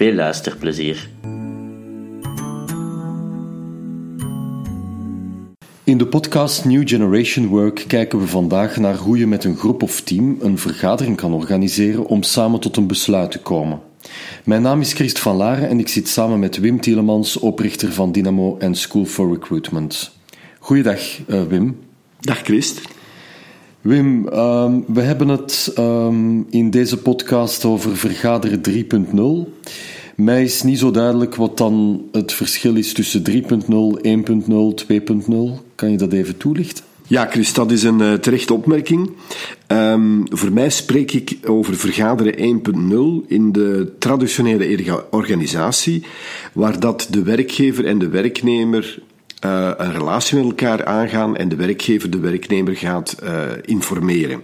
Veel luisterplezier. In de podcast New Generation Work kijken we vandaag naar hoe je met een groep of team een vergadering kan organiseren om samen tot een besluit te komen. Mijn naam is Christ van Laren en ik zit samen met Wim Tielemans, oprichter van Dynamo en School for Recruitment. Goeiedag, uh, Wim. Dag Christ. Wim, um, we hebben het um, in deze podcast over vergaderen 3.0. Mij is niet zo duidelijk wat dan het verschil is tussen 3.0, 1.0, 2.0. Kan je dat even toelichten? Ja, Chris, dat is een uh, terechte opmerking. Um, voor mij spreek ik over vergaderen 1.0 in de traditionele organisatie, waar dat de werkgever en de werknemer uh, een relatie met elkaar aangaan en de werkgever de werknemer gaat uh, informeren.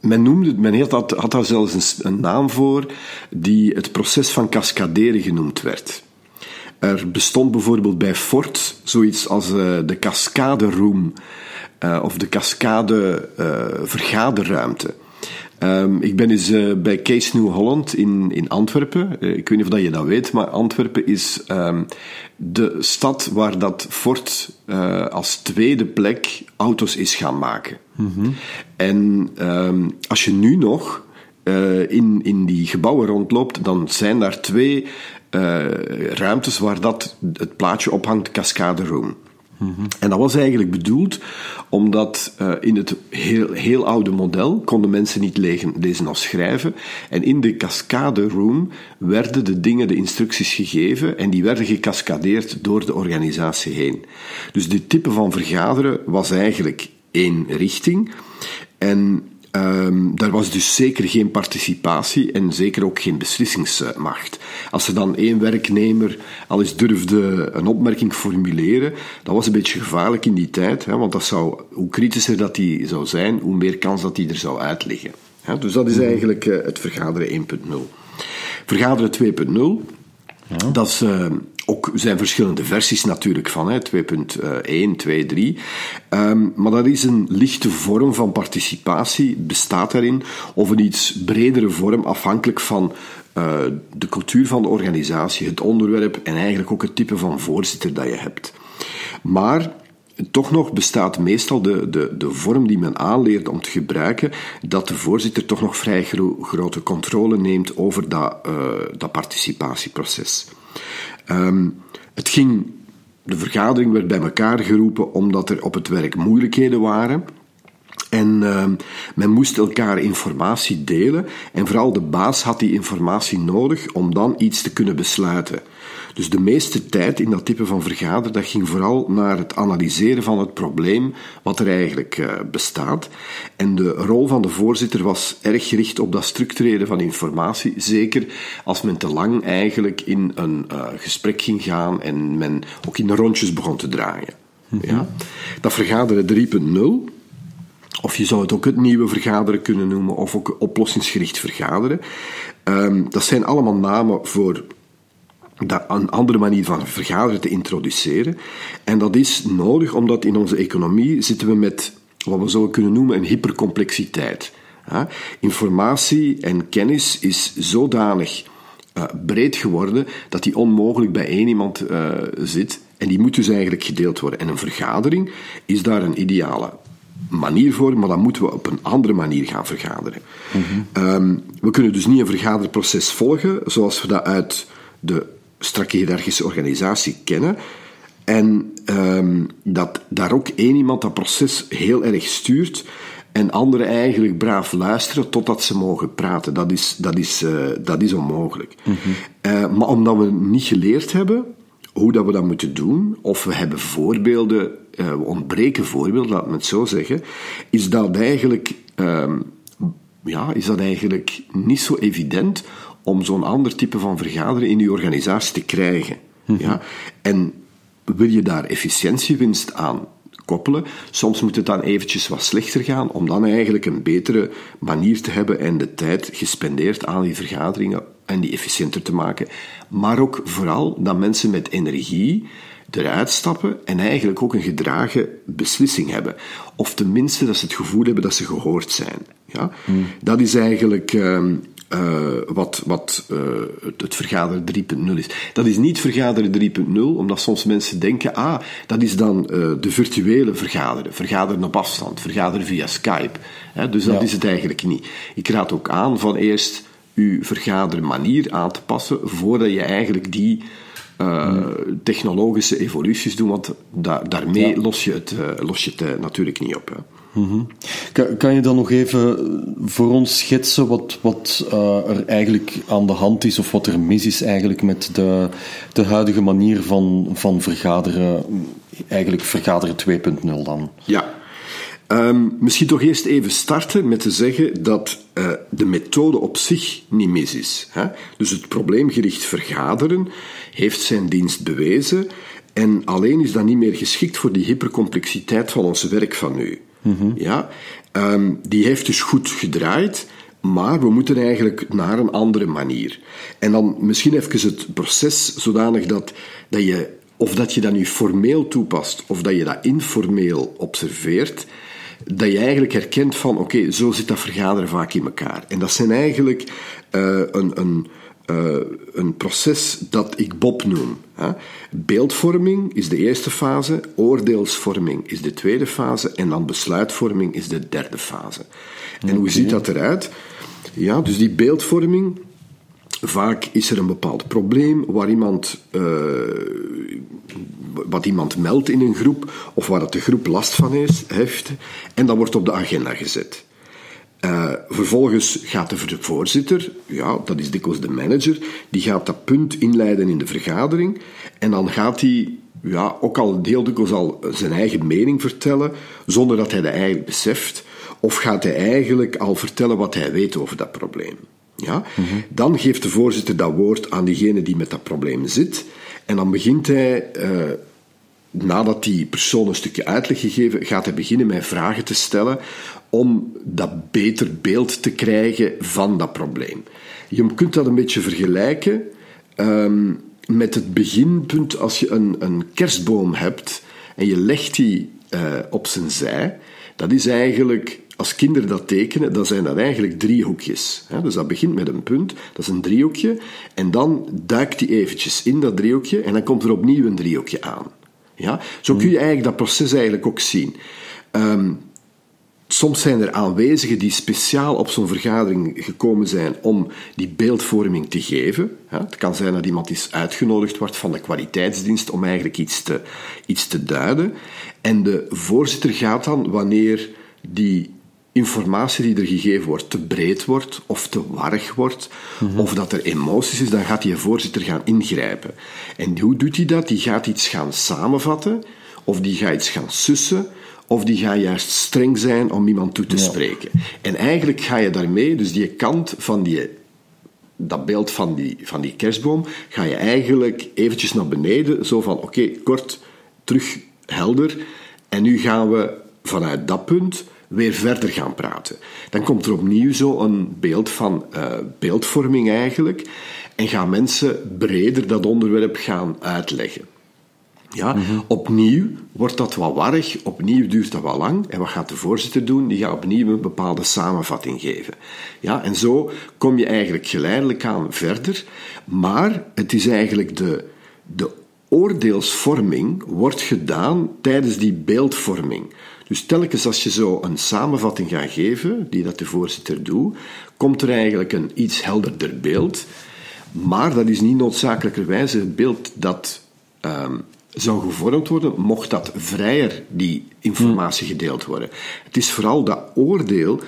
men noemde, men had, dat, had daar zelfs een, een naam voor, die het proces van cascaderen genoemd werd. Er bestond bijvoorbeeld bij Ford zoiets als uh, de cascade room uh, of de cascade uh, vergaderruimte. Um, ik ben eens uh, bij Case New Holland in, in Antwerpen. ik weet niet of dat je dat weet, maar Antwerpen is um, de stad waar dat Ford als tweede plek auto's is gaan maken. Mm -hmm. En um, als je nu nog in, in die gebouwen rondloopt, dan zijn daar twee ruimtes waar dat, het plaatje ophangt, Cascade Room. En dat was eigenlijk bedoeld omdat uh, in het heel, heel oude model konden mensen niet lezen, lezen of schrijven. En in de cascade room werden de dingen, de instructies gegeven en die werden gecascadeerd door de organisatie heen. Dus dit type van vergaderen was eigenlijk één richting. En Um, daar was dus zeker geen participatie en zeker ook geen beslissingsmacht. Als er dan één werknemer al eens durfde een opmerking formuleren, dat was een beetje gevaarlijk in die tijd, hè, want dat zou, hoe kritischer dat die zou zijn, hoe meer kans dat die er zou uitleggen. Hè, dus dat is mhm. eigenlijk uh, het vergaderen 1.0. Vergaderen 2.0, ja. dat is uh, ook zijn verschillende versies natuurlijk van, 2.1, 2, 3. Um, maar dat is een lichte vorm van participatie, bestaat daarin, of een iets bredere vorm, afhankelijk van uh, de cultuur van de organisatie, het onderwerp en eigenlijk ook het type van voorzitter dat je hebt. Maar toch nog bestaat meestal de, de, de vorm die men aanleert om te gebruiken, dat de voorzitter toch nog vrij gro grote controle neemt over dat, uh, dat participatieproces. Um, het ging, de vergadering werd bij elkaar geroepen omdat er op het werk moeilijkheden waren. En uh, men moest elkaar informatie delen en vooral de baas had die informatie nodig om dan iets te kunnen besluiten. Dus de meeste tijd in dat type van vergaderen, dat ging vooral naar het analyseren van het probleem wat er eigenlijk uh, bestaat. En de rol van de voorzitter was erg gericht op dat structureren van informatie, zeker als men te lang eigenlijk in een uh, gesprek ging gaan en men ook in de rondjes begon te draaien. Mm -hmm. ja? Dat vergaderen 3.0 of je zou het ook het nieuwe vergaderen kunnen noemen, of ook oplossingsgericht vergaderen. Um, dat zijn allemaal namen voor een andere manier van vergaderen te introduceren. En dat is nodig omdat in onze economie zitten we met wat we zouden kunnen noemen een hypercomplexiteit. Informatie en kennis is zodanig uh, breed geworden dat die onmogelijk bij één iemand uh, zit en die moet dus eigenlijk gedeeld worden. En een vergadering is daar een ideale manier voor, maar dan moeten we op een andere manier gaan vergaderen. Mm -hmm. um, we kunnen dus niet een vergaderproces volgen zoals we dat uit de strakke hiërarchische organisatie kennen. En um, dat daar ook één iemand dat proces heel erg stuurt en anderen eigenlijk braaf luisteren totdat ze mogen praten. Dat is, dat is, uh, dat is onmogelijk. Mm -hmm. uh, maar omdat we niet geleerd hebben hoe dat we dat moeten doen, of we hebben voorbeelden, uh, we ontbreken voorbeelden, laat me het zo zeggen, is dat eigenlijk, um, ja, is dat eigenlijk niet zo evident om zo'n ander type van vergaderen in je organisatie te krijgen. Ja? En wil je daar efficiëntiewinst aan koppelen. Soms moet het dan eventjes wat slechter gaan, om dan eigenlijk een betere manier te hebben en de tijd gespendeerd aan die vergaderingen en die efficiënter te maken. Maar ook vooral dat mensen met energie eruit stappen en eigenlijk ook een gedragen beslissing hebben. Of tenminste dat ze het gevoel hebben dat ze gehoord zijn. Ja? Dat is eigenlijk ehm, uh, wat, wat uh, het, het vergaderen 3.0 is. Dat is niet vergaderen 3.0, omdat soms mensen denken, ah, dat is dan uh, de virtuele vergaderen. Vergaderen op afstand, vergaderen via Skype. Hè, dus dat ja. is het eigenlijk niet. Ik raad ook aan van eerst uw vergadermanier aan te passen, voordat je eigenlijk die hmm. technologische evoluties doet, want da daarmee ja. los je het, los je het natuurlijk niet op. Hè. Mm kan, kan, je dan nog even voor ons schetsen wat, wat er eigenlijk aan de hand is of wat er mis is eigenlijk met de, de huidige manier van, van vergaderen, eigenlijk vergaderen 2.0 dan? Ja. Um, misschien toch eerst even starten met te zeggen dat uh, de methode op zich niet mis is. Hè? Dus het probleemgericht vergaderen heeft zijn dienst bewezen en alleen is dat niet meer geschikt voor die hypercomplexiteit van ons werk van nu. Mm Ja, um, die heeft dus goed gedraaid, maar we moeten eigenlijk naar een andere manier. En dan misschien even het proces zodanig dat, dat je, of dat je dat nu formeel toepast, of dat je dat informeel observeert, dat je eigenlijk herkent van, oké, zo zit dat vergaderen vaak in elkaar. En dat zijn eigenlijk uh, een, een uh, een proces dat ik Bob noem. Hè. Beeldvorming is de eerste fase, oordeelsvorming is de tweede fase en dan besluitvorming is de derde fase. En okay. hoe ziet dat eruit? Ja, dus die beeldvorming, vaak is er een bepaald probleem waar iemand, uh, wat iemand meldt in een groep of waar de groep last van is, heeft en dat wordt op de agenda gezet. Uh, vervolgens gaat de voorzitter, ja, dat is dikwijls de manager, die gaat dat punt inleiden in de vergadering en dan gaat hij ja, ook al heel dikwijls al zijn eigen mening vertellen, zonder dat hij dat eigenlijk beseft, of gaat hij eigenlijk al vertellen wat hij weet over dat probleem. Ja? Dan geeft de voorzitter dat woord aan diegene die met dat probleem zit, en dan begint hij uh, nadat die persoon een stukje uitleg gegeven, gaat hij beginnen met vragen te stellen om dat beter beeld te krijgen van dat probleem. Je kunt dat een beetje vergelijken um, met het beginpunt als je een, een kerstboom hebt en je legt die uh, op zijn zij. Dat is eigenlijk, als kinderen dat tekenen, dan zijn dat eigenlijk driehoekjes. Dus dat begint met een punt, dat is een driehoekje, en dan duikt die eventjes in dat driehoekje en dan komt er opnieuw een driehoekje aan. Ja? Zo kun je eigenlijk dat proces eigenlijk ook zien. Um, soms zijn er aanwezigen die speciaal op zo'n vergadering gekomen zijn om die beeldvorming te geven. Het kan zijn dat iemand is uitgenodigd wordt van de kwaliteitsdienst om eigenlijk iets te, iets te duiden. En de voorzitter gaat dan, wanneer die informatie die er gegeven wordt te breed wordt of te warrig wordt, mm -hmm. of dat er emoties is, dan gaat die voorzitter gaan ingrijpen. En hoe doet hij dat? Die gaat iets gaan samenvatten, of die gaat iets gaan sussen, of die gaat juist streng zijn om iemand toe te ja. spreken. En eigenlijk ga je daarmee, dus die kant van die, dat beeld van die, van die kerstboom, ga je eigenlijk eventjes naar beneden, zo van oké, okay, kort, terug helder, en nu gaan we vanuit dat punt weer verder gaan praten. Dan komt er opnieuw zo een beeld van uh, beeldvorming eigenlijk, en gaan mensen breder dat onderwerp gaan uitleggen. Ja, mm -hmm. Opnieuw wordt dat wat warrig, opnieuw duurt dat wat lang. En wat gaat de voorzitter doen? Die gaat opnieuw een bepaalde samenvatting geven. Ja, en zo kom je eigenlijk geleidelijk aan verder. Maar het is eigenlijk de, de oordeelsvorming wordt gedaan tijdens die beeldvorming. Dus telkens als je zo een samenvatting gaat geven, die dat de voorzitter doet, komt er eigenlijk een iets helderder beeld. Maar dat is niet noodzakelijkerwijs het beeld dat um, zou gevormd worden, mocht dat vrijer die informatie gedeeld worden. Het is vooral dat oordeel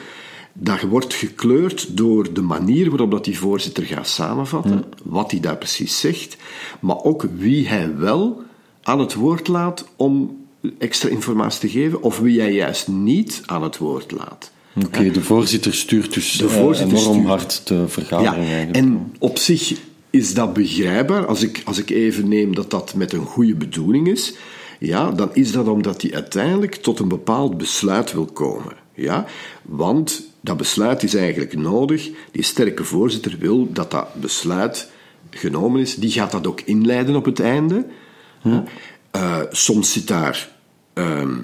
dat wordt gekleurd door de manier waarop dat die voorzitter gaat samenvatten, mm. wat hij daar precies zegt, maar ook wie hij wel aan het woord laat om extra informatie te geven, of wie hij juist niet aan het woord laat. Oké, de voorzitter stuurt dus De eh, voorzitter enorm stuurt. hard de vergadering Ja, eigenlijk. en op zich is dat begrijpbaar. Als ik, als ik even neem dat dat met een goede bedoeling is, ja, dan is dat omdat hij uiteindelijk tot een bepaald besluit wil komen. Ja? Want dat besluit is eigenlijk nodig. Die sterke voorzitter wil dat dat besluit genomen is. Die gaat dat ook inleiden op het einde. Eh, soms zit daar ehm,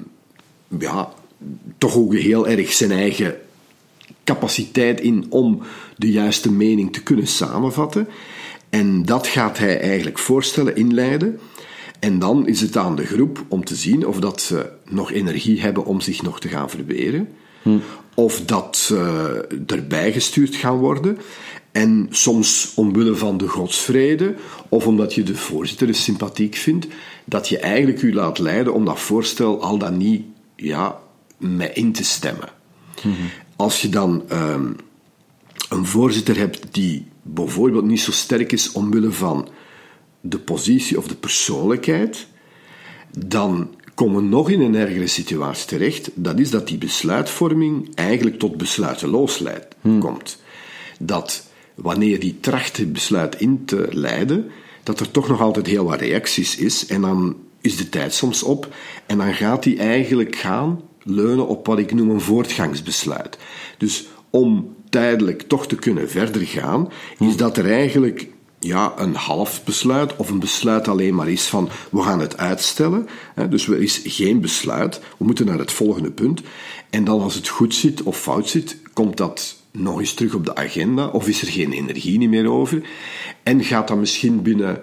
ja, toch ook heel erg zijn eigen capaciteit in om de juiste mening te kunnen samenvatten. En dat gaat hij eigenlijk voorstellen, inleiden. En dan is het aan de groep om te zien of dat ze nog energie hebben om zich nog te gaan verberen. Of dat ze erbij gestuurd gaan worden. En soms omwille van de godsvrede, of omdat je de voorzitter sympathiek vindt, dat je eigenlijk u laat leiden om dat voorstel al dan niet ja, mee in te stemmen. Als je dan ehm, een voorzitter hebt die bijvoorbeeld niet zo sterk is omwille van de positie of de persoonlijkheid, dan komen we nog in een ergere situatie terecht. Dat is dat die besluitvorming eigenlijk tot besluiteloosheid komt. Dat wanneer die tracht het besluit in te leiden, dat er toch nog altijd heel wat reacties is. En dan is de tijd soms op. En dan gaat hij eigenlijk gaan leunen op wat ik noem een voortgangsbesluit. Dus om tijdelijk toch te kunnen verder gaan, is dat er eigenlijk ja, een half besluit of een besluit alleen maar is van we gaan het uitstellen. Dus er is geen besluit, we moeten naar het volgende punt. En dan als het goed zit of fout zit, komt dat nog eens terug op de agenda of is er geen energie niet meer over. En gaat dat misschien binnen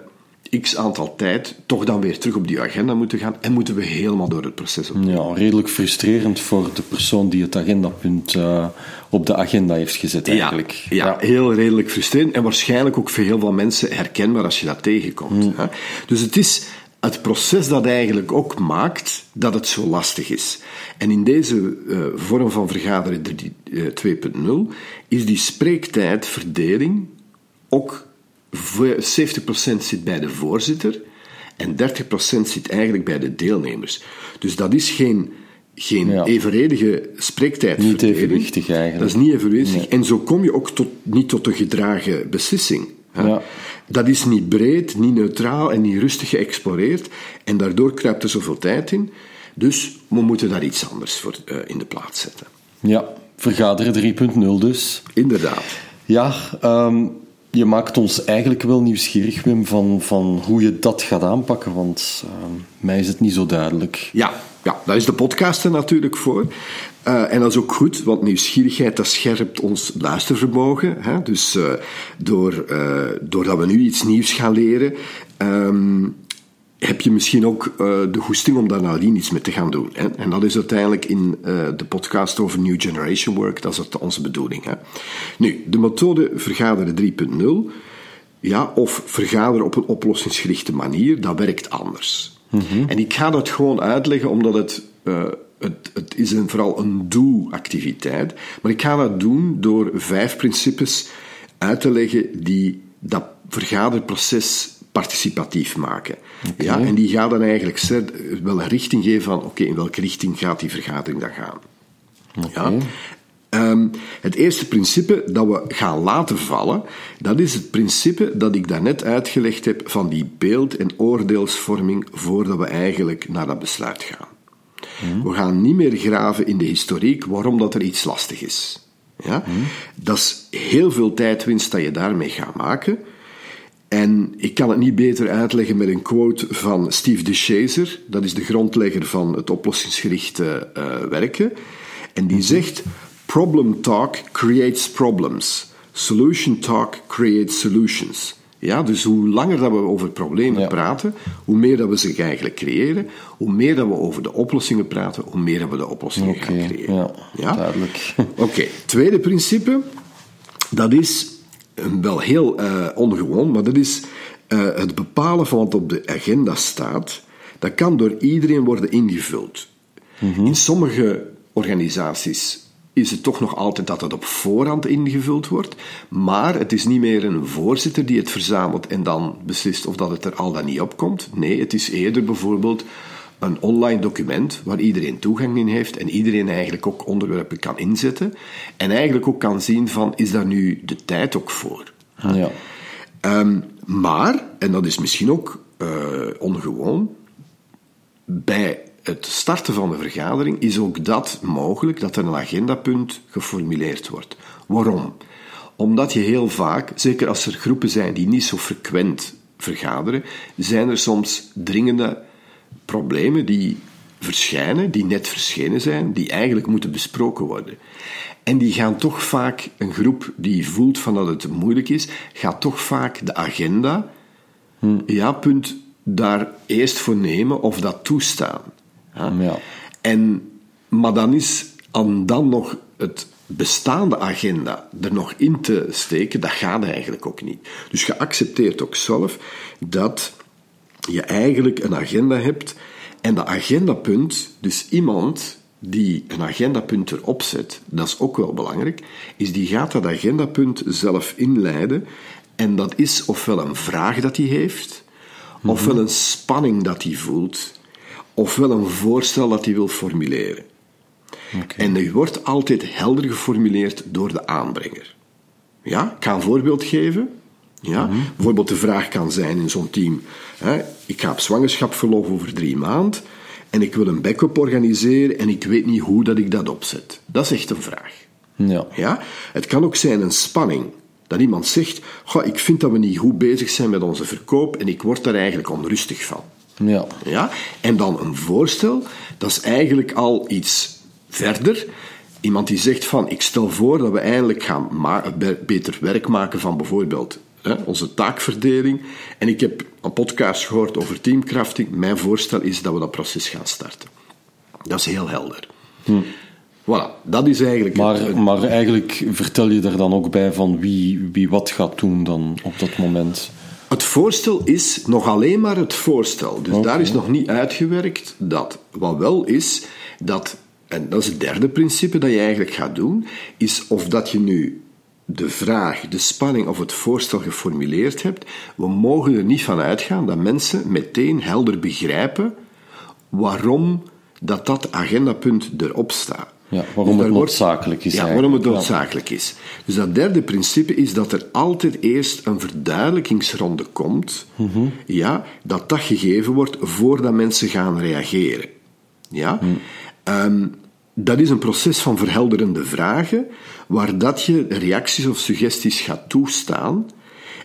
x aantal tijd toch dan weer terug op die agenda moeten gaan en moeten we helemaal door het proces op. Ja, redelijk frustrerend voor de persoon die het agendapunt eh, op de agenda heeft gezet eigenlijk. Ja, ja, heel redelijk frustrerend en waarschijnlijk ook voor heel veel mensen herkenbaar als je dat tegenkomt. Hmm. Hè. Dus het is het proces dat eigenlijk ook maakt dat het zo lastig is. En in deze eh, vorm van vergaderen eh, 2.0 is die spreektijdverdeling ook voor 70% zit bij de voorzitter en 30% zit eigenlijk bij de deelnemers. Dus dat is geen, geen Ja. evenredige spreektijdverdeling. Niet evenwichtig eigenlijk. Dat is niet evenwichtig. En zo kom je ook tot, niet tot een gedragen beslissing. Ja. Dat is niet breed, niet neutraal en niet rustig geëxploreerd. En daardoor kruipt er zoveel tijd in. Dus we moeten daar iets anders voor eh, in de plaats zetten. Ja, vergaderen 3.0 dus. Inderdaad. Ja, ehm, je maakt ons eigenlijk wel nieuwsgierig, Wim, van, van hoe je dat gaat aanpakken, want ehm, mij is het niet zo duidelijk. Ja, ja, daar is de podcast er natuurlijk voor. Eh, en dat is ook goed, want nieuwsgierigheid dat scherpt ons luistervermogen. Hè? Dus eh, door, eh, doordat we nu iets nieuws gaan leren, ehm, heb je misschien ook eh, de goesting om daar nadien iets mee te gaan doen. Hè? En dat is uiteindelijk in eh, de podcast over New Generation Work, dat is onze bedoeling. Hè? Nu, de methode vergaderen 3.0, ja, of vergaderen op een oplossingsgerichte manier, dat werkt anders. En ik ga dat gewoon uitleggen omdat het, eh, het, het is een, vooral een doe-activiteit. Maar ik ga dat doen door vijf principes uit te leggen die dat vergaderproces participatief maken. Ja, en die gaan dan eigenlijk wel een richting geven van oké, in welke richting gaat die vergadering dan gaan. Ja. Ehm, het eerste principe dat we gaan laten vallen, dat is het principe dat ik daarnet uitgelegd heb van die beeld- en oordeelsvorming voordat we eigenlijk naar dat besluit gaan. We gaan niet meer graven in de historiek waarom dat er iets lastig is. Ja? Dat is heel veel tijdwinst dat je daarmee gaat maken. En ik kan het niet beter uitleggen met een quote van Steve DeShazer, dat is de grondlegger van het oplossingsgerichte eh, werken. En die zegt: Problem talk creates problems. Solution talk creates solutions. Ja, dus hoe langer dat we over problemen Ja. praten, hoe meer dat we ze eigenlijk creëren, hoe meer dat we over de oplossingen praten, hoe meer dat we de oplossingen gaan creëren. ja, duidelijk. Oké, tweede principe, dat is wel heel eh, ongewoon, maar dat is eh, het bepalen van wat op de agenda staat. Dat kan door iedereen worden ingevuld. In sommige organisaties is het toch nog altijd dat het op voorhand ingevuld wordt, maar het is niet meer een voorzitter die het verzamelt en dan beslist of dat het er al dan niet op komt. Nee, het is eerder bijvoorbeeld een online document waar iedereen toegang in heeft en iedereen eigenlijk ook onderwerpen kan inzetten en eigenlijk ook kan zien van is daar nu de tijd ook voor. Ja. Ehm, maar, en dat is misschien ook uh, ongewoon, bij het starten van de vergadering is ook dat mogelijk, dat er een agendapunt geformuleerd wordt. Waarom? Omdat je heel vaak, zeker als er groepen zijn die niet zo frequent vergaderen, zijn er soms dringende problemen die verschijnen, die net verschenen zijn, die eigenlijk moeten besproken worden. En die gaan toch vaak, een groep die voelt van dat het moeilijk is, gaat toch vaak de agenda, hm. ja, punt, daar eerst voor nemen of dat toestaan. Ja. En, maar dan is aan dan nog het bestaande agenda er nog in te steken, dat gaat eigenlijk ook niet. Dus je accepteert ook zelf dat je eigenlijk een agenda hebt en dat agendapunt, dus iemand die een agendapunt erop zet, dat is ook wel belangrijk, is die gaat dat agendapunt zelf inleiden en dat is ofwel een vraag dat hij heeft, ofwel een spanning dat hij voelt, ofwel een voorstel dat hij wil formuleren. En die wordt altijd helder geformuleerd door de aanbrenger. Ja, ik ga een voorbeeld geven. Ja, mhm. Bijvoorbeeld de vraag kan zijn in zo'n team: hè, ik ga op zwangerschapsverlof over drie maanden en ik wil een backup organiseren en ik weet niet hoe dat ik dat opzet. Dat is echt een vraag. Ja. Ja? Het kan ook zijn een spanning. Dat iemand zegt, Goh, ik vind dat we niet goed bezig zijn met onze verkoop en ik word daar eigenlijk onrustig van. Ja. Ja? En dan een voorstel, dat is eigenlijk al iets verder. Iemand die zegt van, ik stel voor dat we eindelijk gaan beter werk maken van bijvoorbeeld hè, onze taakverdeling. En ik heb een podcast gehoord over teamcrafting. Mijn voorstel is dat we dat proces gaan starten. Dat is heel helder. Hm. Voilà, dat is eigenlijk... Maar, maar eigenlijk vertel je er dan ook bij van wie, wie wat gaat doen dan op dat moment? Het voorstel is nog alleen maar het voorstel. Dus daar is nog niet uitgewerkt dat. Wat wel is, dat, en dat is het derde principe dat je eigenlijk gaat doen, is of dat je nu de vraag, de spanning of het voorstel geformuleerd hebt, we mogen er niet van uitgaan dat mensen meteen helder begrijpen waarom dat dat agendapunt erop staat. Ja, waarom dus het noodzakelijk is. Ja, waarom het noodzakelijk is. Dus dat derde principe is dat er altijd eerst een verduidelijkingsronde komt, mhm. ja, dat dat gegeven wordt voordat mensen gaan reageren. Ja? Mhm. Ehm, dat is een proces van verhelderende vragen, waar dat je reacties of suggesties gaat toestaan.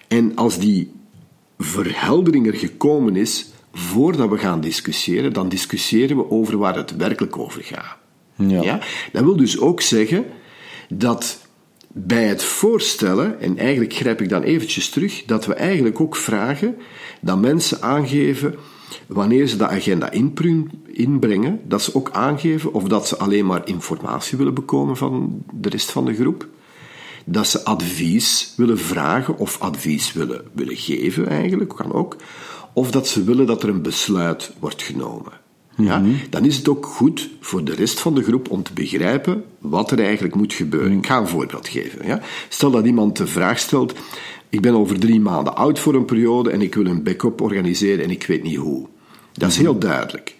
En als die verheldering er gekomen is, voordat we gaan discussiëren, dan discussiëren we over waar het werkelijk over gaat. Ja. ja. Dat wil dus ook zeggen dat bij het voorstellen, en eigenlijk grijp ik dan eventjes terug, dat we eigenlijk ook vragen dat mensen aangeven wanneer ze de agenda inbrengen, dat ze ook aangeven of dat ze alleen maar informatie willen bekomen van de rest van de groep, dat ze advies willen vragen of advies willen, willen geven eigenlijk, kan ook, of dat ze willen dat er een besluit wordt genomen. Ja, mhm. dan is het ook goed voor de rest van de groep om te begrijpen wat er eigenlijk moet gebeuren. Ik ga een voorbeeld geven. Ja. Stel dat iemand de vraag stelt: Ik ben over drie maanden oud voor een periode en ik wil een backup organiseren en ik weet niet hoe. Dat is mhm. heel duidelijk.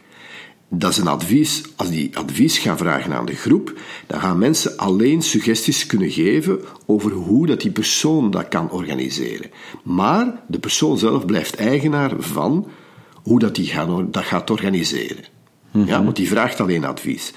Dat is een advies. Als die advies gaat vragen aan de groep, dan gaan mensen alleen suggesties kunnen geven over hoe dat die persoon dat kan organiseren. Maar de persoon zelf blijft eigenaar van hoe dat die dat gaat organiseren. Ja, want die vraagt alleen advies.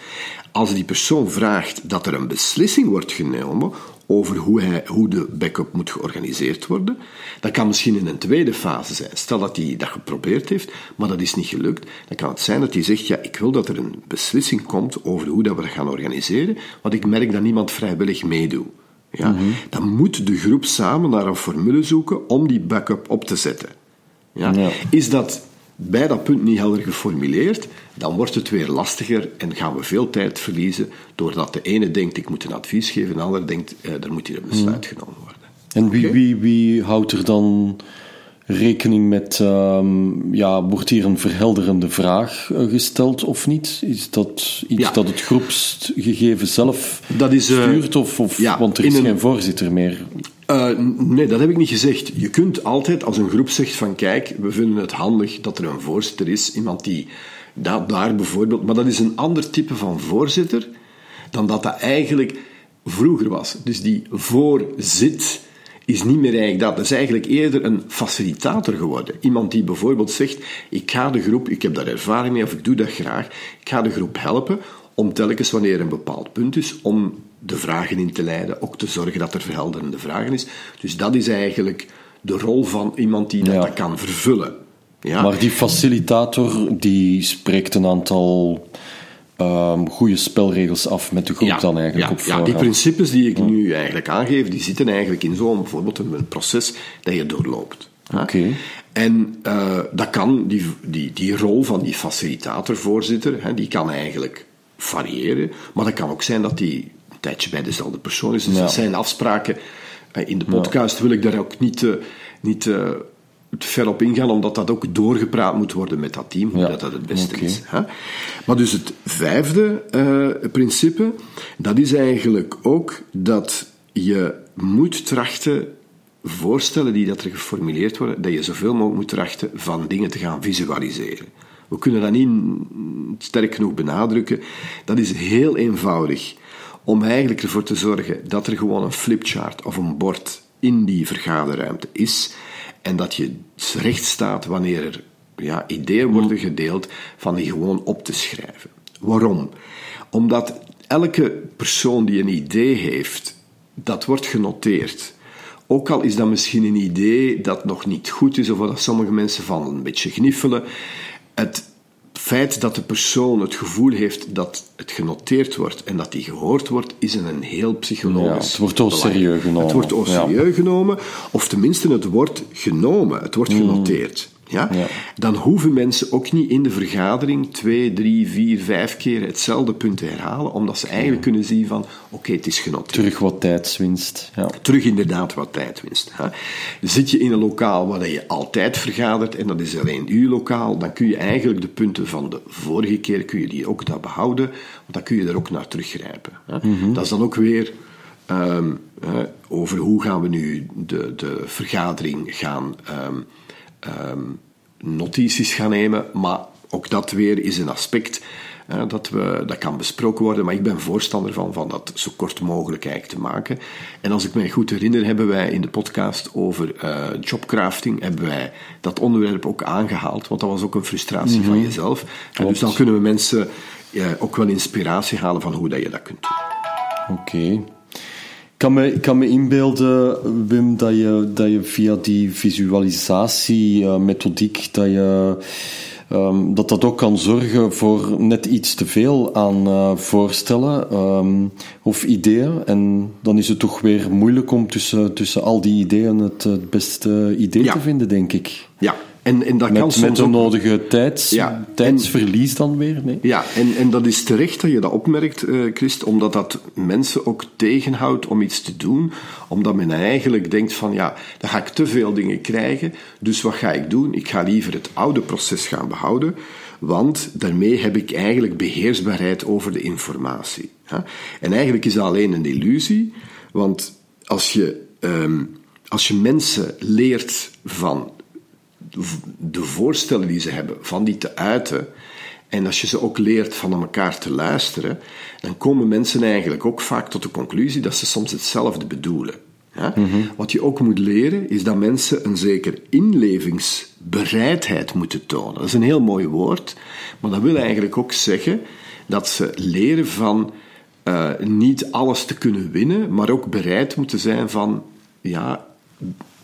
Als die persoon vraagt dat er een beslissing wordt genomen over hoe, hij, hoe de backup moet georganiseerd worden, dat kan misschien in een tweede fase zijn. Stel dat hij dat geprobeerd heeft, maar dat is niet gelukt, dan kan het zijn dat hij zegt, ja, ik wil dat er een beslissing komt over hoe dat we dat gaan organiseren, want ik merk dat niemand vrijwillig meedoet. Ja? Dan moet de groep samen naar een formule zoeken om die backup op te zetten. Ja? Is dat bij dat punt niet helder geformuleerd, dan wordt het weer lastiger en gaan we veel tijd verliezen doordat de ene denkt ik moet een advies geven en de ander denkt eh, er moet hier een besluit genomen worden. En wie, wie, wie houdt er dan rekening met, um, ja, wordt hier een verhelderende vraag uh, gesteld of niet? Is dat iets ja. dat het groepsgegeven zelf dat is, uh, stuurt? Of, of ja, want er is een, geen voorzitter meer. Uh, nee, dat heb ik niet gezegd. Je kunt altijd, als een groep zegt van kijk, we vinden het handig dat er een voorzitter is, iemand die dat, daar bijvoorbeeld, maar dat is een ander type van voorzitter dan dat dat eigenlijk vroeger was. Dus die voorzit is niet meer eigenlijk dat. Dat is eigenlijk eerder een facilitator geworden. Iemand die bijvoorbeeld zegt, ik ga de groep, ik heb daar ervaring mee of ik doe dat graag, ik ga de groep helpen om telkens wanneer er een bepaald punt is, om de vragen in te leiden, ook te zorgen dat er verhelderende vragen is. Dus dat is eigenlijk de rol van iemand die dat, dat kan vervullen. Ja. Maar die facilitator die spreekt een aantal um, goede spelregels af met de groep dan eigenlijk ja, op Ja, die principes die ik nu eigenlijk aangeef, die zitten eigenlijk in zo'n bijvoorbeeld een proces dat je doorloopt. Oké. En uh, dat kan, die, die, die rol van die facilitator-voorzitter, die kan eigenlijk variëren, maar dat kan ook zijn dat die een tijdje bij dezelfde persoon is. Dus ja. dat zijn afspraken. Uh, in de podcast wil ik daar ook niet, uh, niet ver op ingaan, omdat dat ook doorgepraat moet worden met dat team, hoe dat, dat het beste okay. is. Hè? Maar dus het vijfde uh, principe, dat is eigenlijk ook dat je moet trachten voorstellen die dat er geformuleerd worden, dat je zoveel mogelijk moet trachten van dingen te gaan visualiseren. We kunnen dat niet sterk genoeg benadrukken. Dat is heel eenvoudig om eigenlijk ervoor te zorgen dat er gewoon een flipchart of een bord in die vergaderruimte is en dat je recht staat wanneer er ja, ideeën worden gedeeld, van die gewoon op te schrijven. Waarom? Omdat elke persoon die een idee heeft, dat wordt genoteerd. Ook al is dat misschien een idee dat nog niet goed is, of dat sommige mensen van een beetje gniffelen. Het feit dat de persoon het gevoel heeft dat het genoteerd wordt en dat die gehoord wordt, is een heel psychologisch. Ja, het wordt al serieus genomen. Het wordt al serieus genomen, of tenminste het wordt genomen, het wordt genoteerd. Ja? ja? Dan hoeven mensen ook niet in de vergadering twee, drie, vier, vijf keer hetzelfde punt te herhalen, omdat ze eigenlijk kunnen zien van, oké, het is genoteerd. Terug wat tijdswinst. Ja. Terug inderdaad wat tijdwinst. Hè? Zit je in een lokaal waar je altijd vergadert, en dat is alleen uw lokaal, dan kun je eigenlijk de punten van de vorige keer, kun je die ook daar behouden, want dan kun je er ook naar teruggrijpen. Hè? Mm -hmm. Dat is dan ook weer... Um, uh, over hoe gaan we nu de, de vergadering gaan um, um, notities gaan nemen. Maar ook dat weer is een aspect uh, dat, we, dat kan besproken worden. Maar ik ben voorstander van, van dat zo kort mogelijk eigenlijk te maken. En als ik mij goed herinner, hebben wij in de podcast over uh, jobcrafting hebben wij dat onderwerp ook aangehaald. Want dat was ook een frustratie mm -hmm. van jezelf. En dus dan kunnen we mensen uh, ook wel inspiratie halen van hoe dat je dat kunt doen. Oké. Okay kan me, ik kan me inbeelden, Wim, dat je, dat je via die visualisatiemethodiek, uh, dat je... Um, dat dat ook kan zorgen voor net iets te veel aan uh, voorstellen um, of ideeën. En dan is het toch weer moeilijk om tussen, tussen al die ideeën het, het beste idee ja. te vinden, denk ik. Ja, en, en dat met, kan soms met de nodige tijds, Ja, tijdsverlies dan weer. Nee? Ja, en, en dat is terecht dat je dat opmerkt, uh, Christ, omdat dat mensen ook tegenhoudt om iets te doen. Omdat men eigenlijk denkt van, ja, dan ga ik te veel dingen krijgen, dus wat ga ik doen? Ik ga liever het oude proces gaan behouden, want daarmee heb ik eigenlijk beheersbaarheid over de informatie. Ja? En eigenlijk is dat alleen een illusie, want als je, um, als je mensen leert van de voorstellen die ze hebben, van die te uiten. En als je ze ook leert van elkaar te luisteren, dan komen mensen eigenlijk ook vaak tot de conclusie dat ze soms hetzelfde bedoelen. Ja? Mm -hmm. Wat je ook moet leren, is dat mensen een zeker inlevingsbereidheid moeten tonen. Dat is een heel mooi woord, maar dat wil eigenlijk ook zeggen dat ze leren van uh, niet alles te kunnen winnen, maar ook bereid moeten zijn van, ja,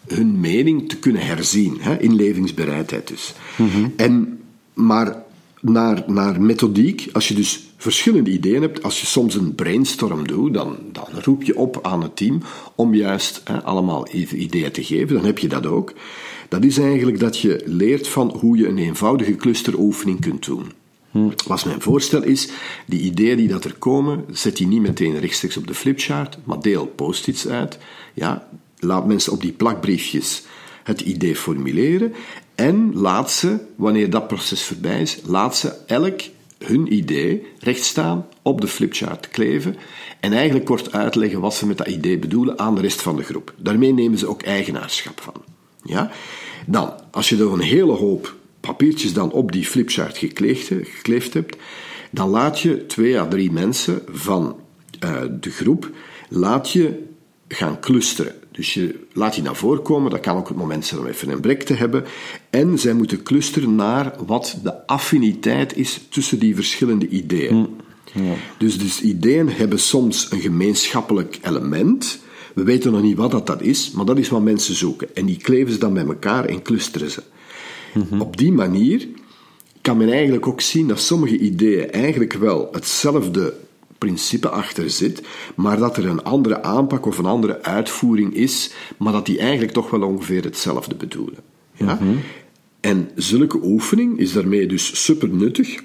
hun mening te kunnen herzien. Hè? Inlevingsbereidheid dus. En, maar naar, naar methodiek, als je dus verschillende ideeën hebt, als je soms een brainstorm doet, dan, dan roep je op aan het team om juist hè, allemaal ideeën te geven. Dan heb je dat ook. Dat is eigenlijk dat je leert van hoe je een eenvoudige clusteroefening kunt doen. Wat mijn voorstel is, die ideeën die dat er komen, zet die niet meteen rechtstreeks op de flipchart, maar deel post-its uit. Ja, laat mensen op die plakbriefjes het idee formuleren en laat ze, wanneer dat proces voorbij is, laat ze elk hun idee recht staan, op de flipchart kleven en eigenlijk kort uitleggen wat ze met dat idee bedoelen aan de rest van de groep. Daarmee nemen ze ook eigenaarschap van. Ja? Dan, als je er een hele hoop papiertjes dan op die flipchart gekleefd, gekleefd hebt, dan laat je twee à drie mensen van uh, de groep laat je gaan clusteren. Dus je laat die naar voren komen, dat kan ook het moment zijn om even een brek te hebben. En zij moeten clusteren naar wat de affiniteit is tussen die verschillende ideeën. Hm, ja. Dus, dus ideeën hebben soms een gemeenschappelijk element. We weten nog niet wat dat, dat is, maar dat is wat mensen zoeken. En die kleven ze dan bij elkaar en clusteren ze. Mhm. Op die manier kan men eigenlijk ook zien dat sommige ideeën eigenlijk wel hetzelfde principe achter zit, maar dat er een andere aanpak of een andere uitvoering is, maar dat die eigenlijk toch wel ongeveer hetzelfde bedoelen. Ja? Mhm. En zulke oefening is daarmee dus super nuttig,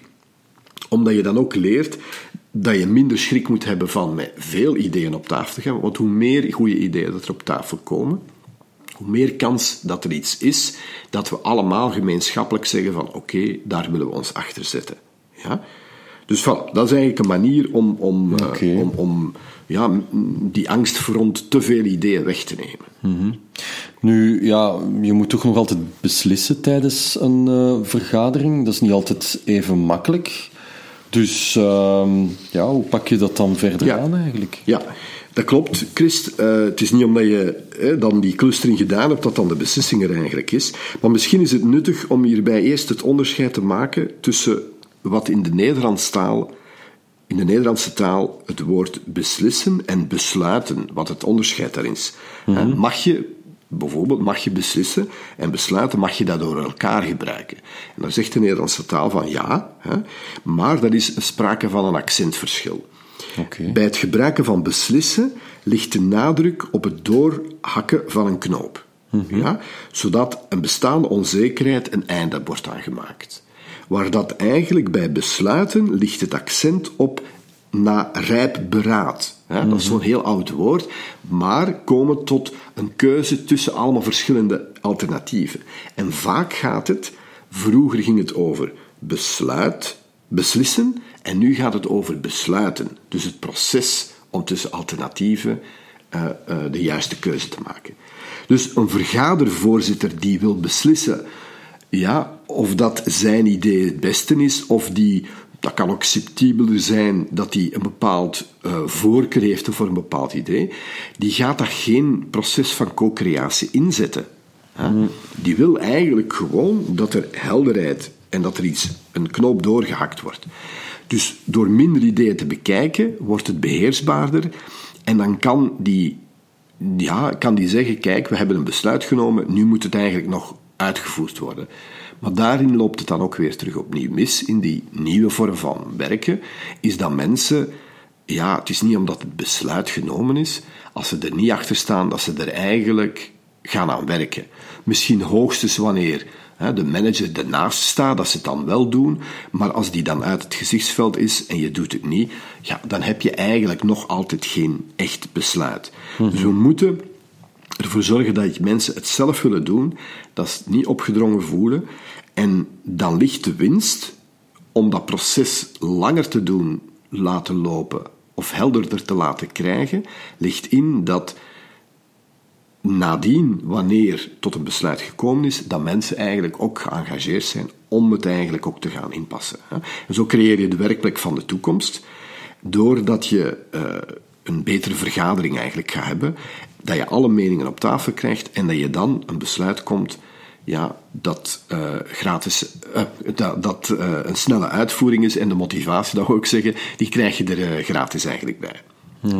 omdat je dan ook leert dat je minder schrik moet hebben van met veel ideeën op tafel te gaan, want hoe meer goede ideeën dat er op tafel komen, hoe meer kans dat er iets is dat we allemaal gemeenschappelijk zeggen van oké, daar willen we ons achter zetten. Ja? Dus voilà, dat is eigenlijk een manier om, om, eh, om, om ja, die angst voor rond te veel ideeën weg te nemen. Mhm. Nu, ja, je moet toch nog altijd beslissen tijdens een uh, vergadering. Dat is niet altijd even makkelijk. Dus uh, ja, hoe pak je dat dan verder aan eigenlijk? Ja, dat klopt, Christ. Uh, het is niet omdat je dan die clustering gedaan hebt dat dan de beslissing er eigenlijk is. Maar misschien is het nuttig om hierbij eerst het onderscheid te maken tussen wat in de Nederlandse taal, in de Nederlandse taal het woord beslissen en besluiten, wat het onderscheid daarin is. Mhm. Mag je Bijvoorbeeld mag je beslissen en besluiten mag je dat door elkaar gebruiken. En dan zegt de Nederlandse taal van ja, hè, maar dat is sprake van een accentverschil. Okay. Bij het gebruiken van beslissen ligt de nadruk op het doorhakken van een knoop. Mhm. ja, zodat een bestaande onzekerheid een einde wordt aangemaakt waar dat eigenlijk bij besluiten ligt het accent op na rijp beraad. Dat is zo'n heel oud woord, maar komen tot een keuze tussen allemaal verschillende alternatieven. En vaak gaat het, vroeger ging het over besluit, beslissen, en nu gaat het over besluiten. Dus het proces om tussen alternatieven uh, uh, de juiste keuze te maken. Dus een vergadervoorzitter die wil beslissen ja, of dat zijn idee het beste is, of die, dat kan ook subtiebeler zijn, dat hij een bepaald uh, voorkeur heeft voor een bepaald idee, die gaat daar geen proces van co-creatie inzetten. Mm. Die wil eigenlijk gewoon dat er helderheid en dat er iets, een knoop doorgehakt wordt. Dus door minder ideeën te bekijken, wordt het beheersbaarder en dan kan die, ja, kan die zeggen, kijk, we hebben een besluit genomen, nu moet het eigenlijk nog uitgevoerd worden. Maar daarin loopt het dan ook weer terug opnieuw mis. In die nieuwe vorm van werken is dat mensen, ja, het is niet omdat het besluit genomen is, als ze er niet achter staan, dat ze er eigenlijk gaan aan werken. Misschien hoogstens wanneer hè, de manager ernaast staat, dat ze het dan wel doen, maar als die dan uit het gezichtsveld is en je doet het niet, ja, dan heb je eigenlijk nog altijd geen echt besluit. Dus we moeten ervoor zorgen dat mensen het zelf willen doen, dat ze het niet opgedrongen voelen. En dan ligt de winst om dat proces langer te doen laten lopen of helderder te laten krijgen, ligt in dat nadien, wanneer tot een besluit gekomen is, dat mensen eigenlijk ook geëngageerd zijn om het eigenlijk ook te gaan inpassen. En zo creëer je de werkplek van de toekomst, doordat je eh, een betere vergadering eigenlijk gaat hebben dat je alle meningen op tafel krijgt en dat je dan een besluit komt ja, dat uh, gratis, uh, dat, dat uh, een snelle uitvoering is en de motivatie, dat wil ik zeggen, die krijg je er gratis eigenlijk bij.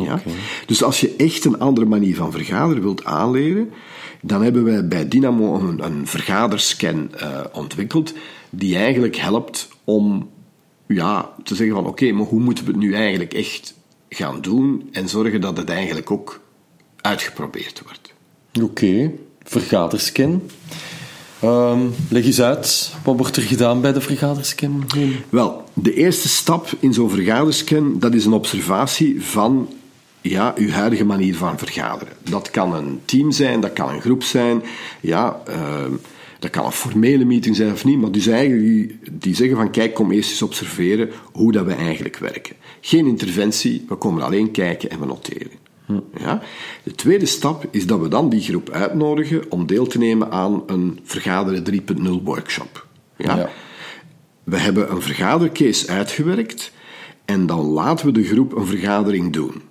Ja? Dus als je echt een andere manier van vergaderen wilt aanleren, dan hebben wij bij Dynamo een, een vergaderscan ontwikkeld die eigenlijk helpt om ja, te zeggen van oké, maar hoe moeten we het nu eigenlijk echt gaan doen en zorgen dat het eigenlijk ook uitgeprobeerd wordt. Oké, okay. vergaderscan. Um, leg eens uit, wat wordt er gedaan bij de vergaderscan? Wel, de eerste stap in zo'n vergaderscan, dat is een observatie van ja, uw huidige manier van vergaderen. Dat kan een team zijn, dat kan een groep zijn, ja, uh, dat kan een formele meeting zijn of niet, maar dus eigenlijk die, die zeggen van kijk, kom eerst eens observeren hoe dat we eigenlijk werken. Geen interventie, we komen alleen kijken en we noteren. Ja? De tweede stap is dat we dan die groep uitnodigen om deel te nemen aan een vergaderen 3.0 workshop. Ja? ja? We hebben een vergadercase uitgewerkt en dan laten we de groep een vergadering doen.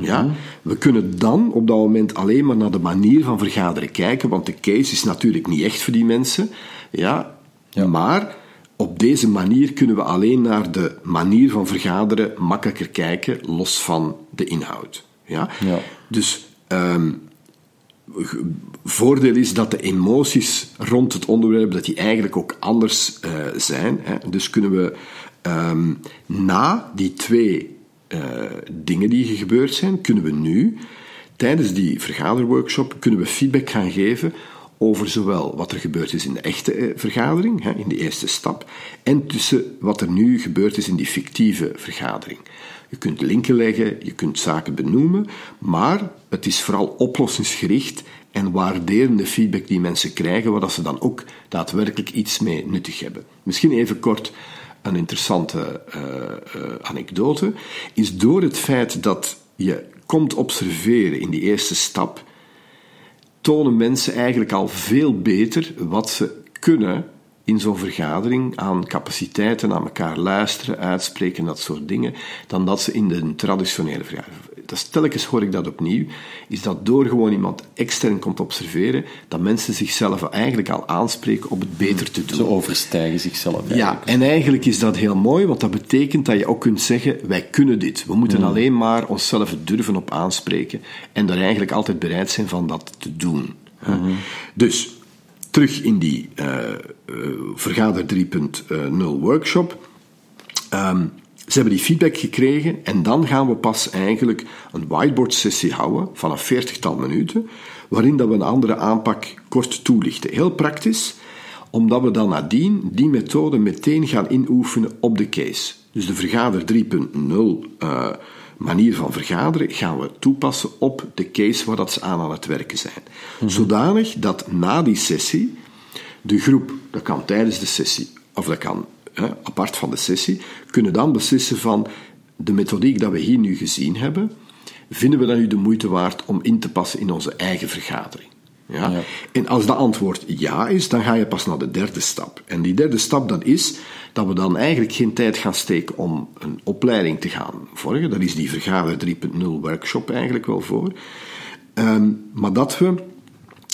Ja? Mhm. We kunnen dan op dat moment alleen maar naar de manier van vergaderen kijken, want de case is natuurlijk niet echt voor die mensen. Ja? ja. Maar op deze manier kunnen we alleen naar de manier van vergaderen makkelijker kijken, los van de inhoud. Ja? ja. Dus um, voordeel is dat de emoties rond het onderwerp dat die eigenlijk ook anders uh, zijn. Hè. Dus kunnen we um, na die twee uh, dingen die gebeurd zijn, kunnen we nu tijdens die vergaderworkshop kunnen we feedback gaan geven over zowel wat er gebeurd is in de echte eh, vergadering, hè, in de eerste stap, en tussen wat er nu gebeurd is in die fictieve vergadering. Je kunt linken leggen, je kunt zaken benoemen, maar het is vooral oplossingsgericht en waarderende feedback die mensen krijgen, waar ze dan ook daadwerkelijk iets mee nuttig hebben. Misschien even kort een interessante uh, uh, anekdote, is door het feit dat je komt observeren in die eerste stap, tonen mensen eigenlijk al veel beter wat ze kunnen in zo'n vergadering aan capaciteiten, aan elkaar luisteren, uitspreken, dat soort dingen, dan dat ze in de traditionele vergadering. Dat telkens hoor ik dat opnieuw, is dat door gewoon iemand extern komt observeren, dat mensen zichzelf eigenlijk al aanspreken op het beter te doen. Ze overstijgen zichzelf. Eigenlijk. Ja, en eigenlijk is dat heel mooi, want dat betekent dat je ook kunt zeggen, wij kunnen dit. We moeten hmm. alleen maar onszelf durven op aanspreken en er eigenlijk altijd bereid zijn van dat te doen. Hmm. Dus, terug in die uh, Vergader 3.0 workshop. Um, ze hebben die feedback gekregen en dan gaan we pas eigenlijk een whiteboard sessie houden van een veertigtal minuten, waarin dat we een andere aanpak kort toelichten. Heel praktisch, omdat we dan nadien die methode meteen gaan inoefenen op de case. Dus de vergader 3.0 uh, manier van vergaderen gaan we toepassen op de case waar dat ze aan aan het werken zijn. Zodanig dat na die sessie de groep, dat kan tijdens de sessie, of dat kan hè, apart van de sessie, kunnen dan beslissen van de methodiek dat we hier nu gezien hebben, vinden we dat nu de moeite waard om in te passen in onze eigen vergadering? Ja? ja? En als dat antwoord ja is, dan ga je pas naar de derde stap. En die derde stap dat is dat we dan eigenlijk geen tijd gaan steken om een opleiding te gaan volgen. Dat is die vergader 3.0 workshop eigenlijk wel voor. Um, maar dat we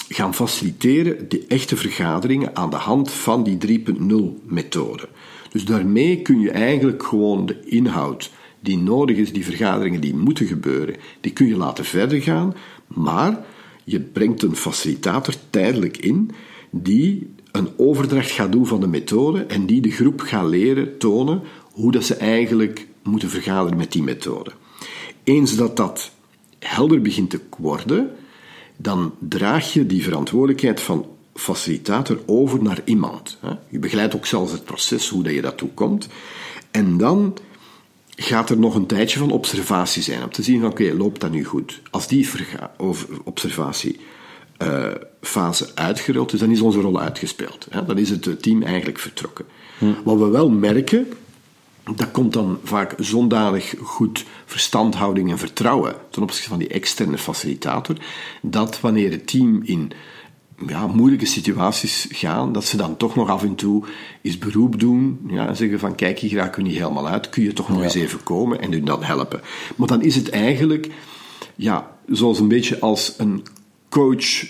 gaan faciliteren de echte vergaderingen aan de hand van die 3.0 methode. Dus daarmee kun je eigenlijk gewoon de inhoud die nodig is, die vergaderingen die moeten gebeuren, die kun je laten verder gaan, maar je brengt een facilitator tijdelijk in die een overdracht gaat doen van de methode en die de groep gaat leren tonen hoe dat ze eigenlijk moeten vergaderen met die methode. Eens dat dat helder begint te worden, dan draag je die verantwoordelijkheid van facilitator over naar iemand. Je begeleidt ook zelfs het proces, hoe dat je daartoe komt. En dan gaat er nog een tijdje van observatie zijn, om te zien van oké, loopt dat nu goed? Als die observatiefase uh, uitgerold is, dan is onze rol uitgespeeld. Hè? Dan is het team eigenlijk vertrokken. Hm. Wat we wel merken, dat komt dan vaak zondanig goed verstandhouding en vertrouwen ten opzichte van die externe facilitator, dat wanneer het team in ja, moeilijke situaties gaan, dat ze dan toch nog af en toe eens beroep doen ja, en zeggen van kijk, hier raken we niet helemaal uit, kun je toch nog eens even komen en hun dan helpen. Maar dan is het eigenlijk, ja, zoals een beetje als een coach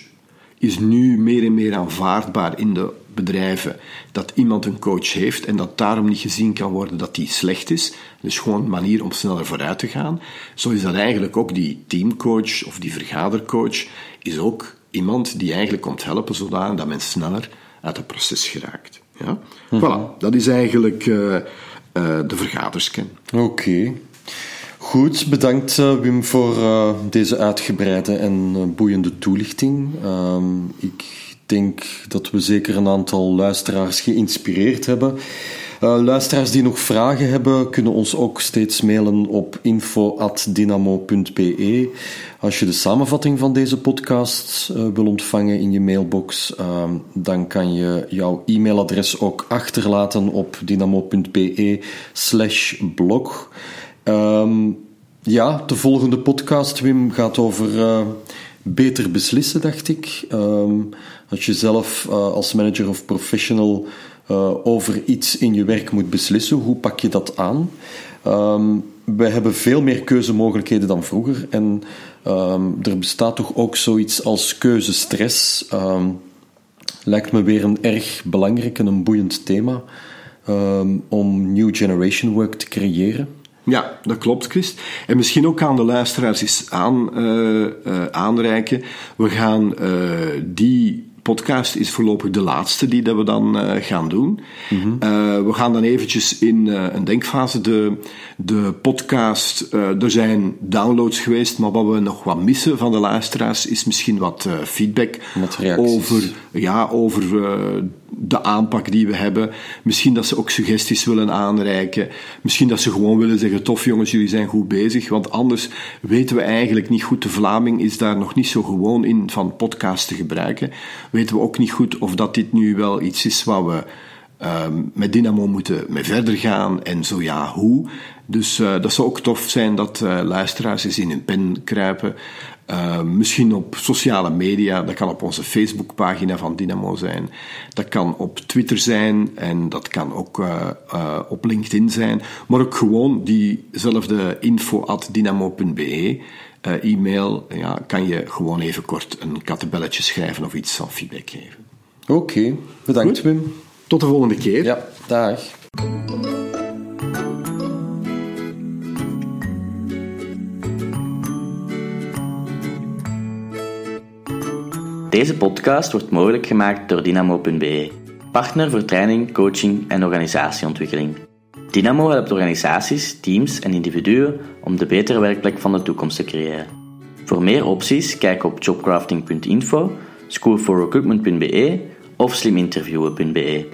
is nu meer en meer aanvaardbaar in de bedrijven dat iemand een coach heeft en dat daarom niet gezien kan worden dat die slecht is. Dus gewoon een manier om sneller vooruit te gaan. Zo is dat eigenlijk ook die teamcoach of die vergadercoach is ook iemand die eigenlijk komt helpen zodanig dat men sneller uit het proces geraakt. Ja? Mhm. Voilà, dat is eigenlijk uh, uh, de vergaderscan. Oké. Goed, bedankt uh, Wim voor deze uitgebreide en boeiende toelichting. Ehm, ik denk dat we zeker een aantal luisteraars geïnspireerd hebben. Uh, luisteraars die nog vragen hebben, kunnen ons ook steeds mailen op info.dynamo.be. Als je de samenvatting van deze podcast uh, wil ontvangen in je mailbox, uh, dan kan je jouw e-mailadres ook achterlaten op dynamo.be slash blog. Um, ja, de volgende podcast, Wim, gaat over uh, beter beslissen, dacht ik. Um, als je zelf als manager of professional uh, over iets in je werk moet beslissen, hoe pak je dat aan? Um, we hebben veel meer keuzemogelijkheden dan vroeger en um, er bestaat toch ook zoiets als keuzestress. lijkt me weer een erg belangrijk en een boeiend thema om New Generation Work te creëren. Ja, dat klopt, Christ. En misschien ook aan de luisteraars eens aan, uh, uh, aanreiken. We gaan die podcast is voorlopig de laatste die dat we dan uh, gaan doen. Mm -hmm. uh, we gaan dan eventjes in uh, een denkfase. De, de podcast, er zijn downloads geweest, maar wat we nog wat missen van de luisteraars is misschien wat feedback over, ja, over de aanpak die we hebben. Misschien dat ze ook suggesties willen aanreiken. Misschien dat ze gewoon willen zeggen: tof jongens, jullie zijn goed bezig. Want anders weten we eigenlijk niet goed. De Vlaming is daar nog niet zo gewoon in van podcast te gebruiken. Weten we ook niet goed of dat dit nu wel iets is wat we um, met Dynamo moeten mee verder gaan. En zo ja, hoe. Dus uh, dat zou ook tof zijn dat uh, luisteraars eens in hun pen kruipen. Uh, misschien op sociale media, dat kan op onze Facebookpagina van Dynamo zijn. Dat kan op Twitter zijn en dat kan ook uh, uh, op LinkedIn zijn. Maar ook gewoon diezelfde info at dynamo.be e-mail. Ja, kan je gewoon even kort een kattenbelletje schrijven of iets van feedback geven. Oké, okay, bedankt Goed. Wim. Tot de volgende keer. Ja, dag. Deze podcast wordt mogelijk gemaakt door Dynamo.be, partner voor training, coaching en organisatieontwikkeling. Dynamo helpt organisaties, teams en individuen om de betere werkplek van de toekomst te creëren. Voor meer opties kijk op jobcrafting.info, schoolforrecruitment.be of sliminterviewen.be.